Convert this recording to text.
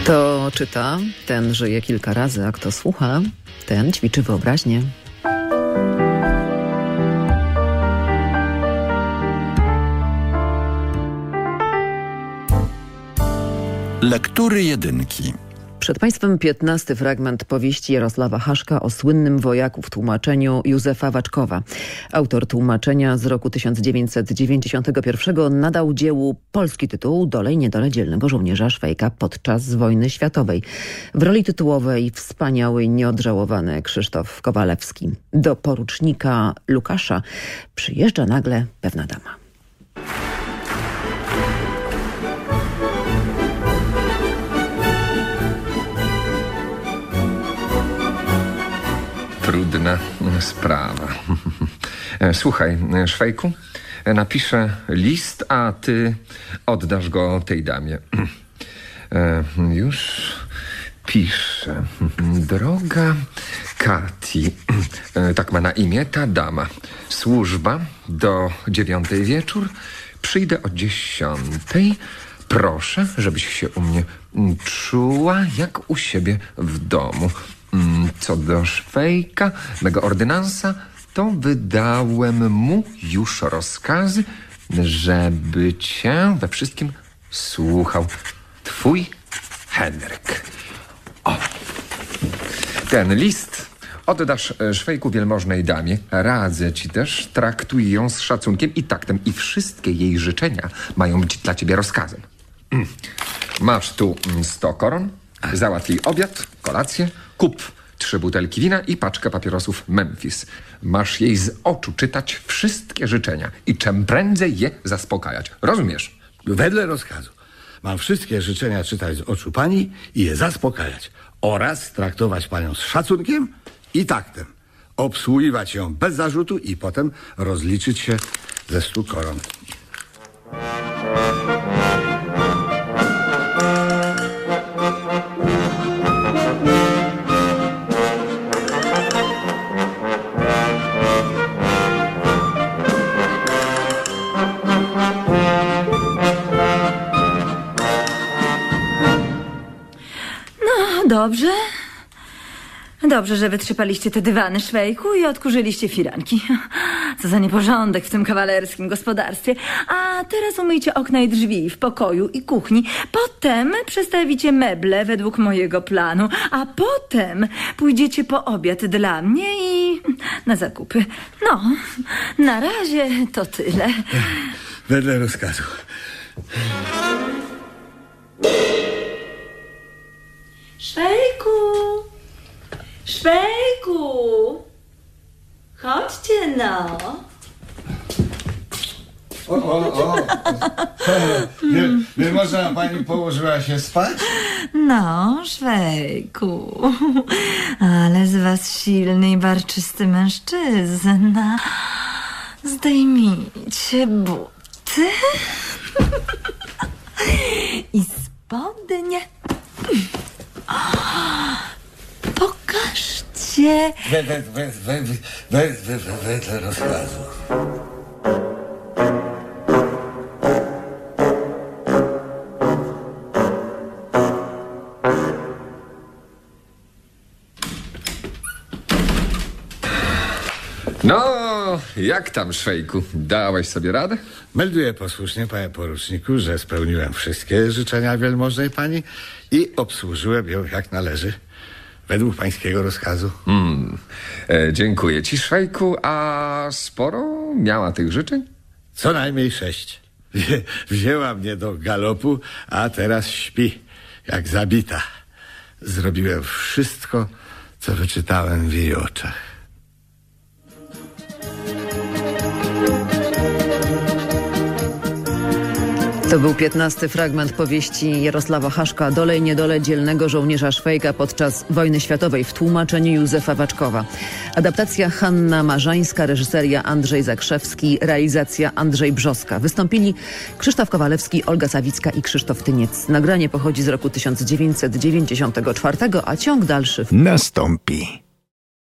Kto czyta, ten żyje kilka razy, a kto słucha, ten ćwiczy wyobraźnię. Lektury jedynki. Przed Państwem piętnasty fragment powieści Jarosława Haszka o słynnym wojaku w tłumaczeniu Józefa Waczkowa. Autor tłumaczenia z roku 1991 nadał dziełu polski tytuł Dole i niedole dzielnego żołnierza Szwejka podczas wojny światowej. W roli tytułowej wspaniały nieodżałowany Krzysztof Kowalewski. Do porucznika Lukasza przyjeżdża nagle pewna dama. Trudna sprawa. Słuchaj, Szwejku, napiszę list, a ty oddasz go tej damie. Już piszę. Droga Kati, tak ma na imię ta dama. Służba do dziewiątej wieczór. Przyjdę o dziesiątej. Proszę, żebyś się u mnie czuła jak u siebie w domu. Co do Szwejka, mego ordynansa, to wydałem mu już rozkazy, żeby cię we wszystkim słuchał. Twój Henryk. O! Ten list oddasz Szwejku wielmożnej damie. Radzę ci też, traktuj ją z szacunkiem i taktem i wszystkie jej życzenia mają być dla ciebie rozkazem. Masz tu sto koron, załatw jej obiad, kolację, kup trzy butelki wina i paczkę papierosów Memphis. Masz jej z oczu czytać wszystkie życzenia i czym prędzej je zaspokajać. Rozumiesz? Wedle rozkazu. Mam wszystkie życzenia czytać z oczu pani i je zaspokajać. Oraz traktować panią z szacunkiem i taktem. Obsługiwać ją bez zarzutu i potem rozliczyć się ze stu koron. Dobrze. Dobrze, że wytrzypaliście te dywany szwejku i odkurzyliście firanki. Co za nieporządek w tym kawalerskim gospodarstwie. A teraz umyjcie okna i drzwi w pokoju i kuchni. Potem przestawicie meble według mojego planu. A potem pójdziecie po obiad dla mnie i na zakupy. No, na razie to tyle. Wedle rozkazu. Szwejku! Szwejku! Chodźcie no! O, o, o. Nie, nie można pani położyła się spać? No, Szwejku. Ale z was silny i barczysty mężczyzna. Zdejmijcie buty. I spodnie. Pokażcie. Wedle rozkazu. No, jak tam, Szwejku? Dałeś sobie radę? Melduję posłusznie, panie poruczniku, że spełniłem wszystkie życzenia wielmożnej pani i obsłużyłem ją jak należy. Według pańskiego rozkazu. Hmm. E, dziękuję ci, Szwejku. A sporo miała tych życzeń? Co najmniej sześć. Wzię, wzięła mnie do galopu, a teraz śpi, jak zabita. Zrobiłem wszystko, co wyczytałem w jej oczach. To był piętnasty fragment powieści Jarosława Haszka Dole i niedole dzielnego żołnierza Szwejka podczas wojny światowej w tłumaczeniu Józefa Waczkowa. Adaptacja Hanna Marzańska, reżyseria Andrzej Zakrzewski, realizacja Andrzej Brzoska. Wystąpili Krzysztof Kowalewski, Olga Sawicka i Krzysztof Tyniec. Nagranie pochodzi z roku 1994, a ciąg dalszy w Nastąpi.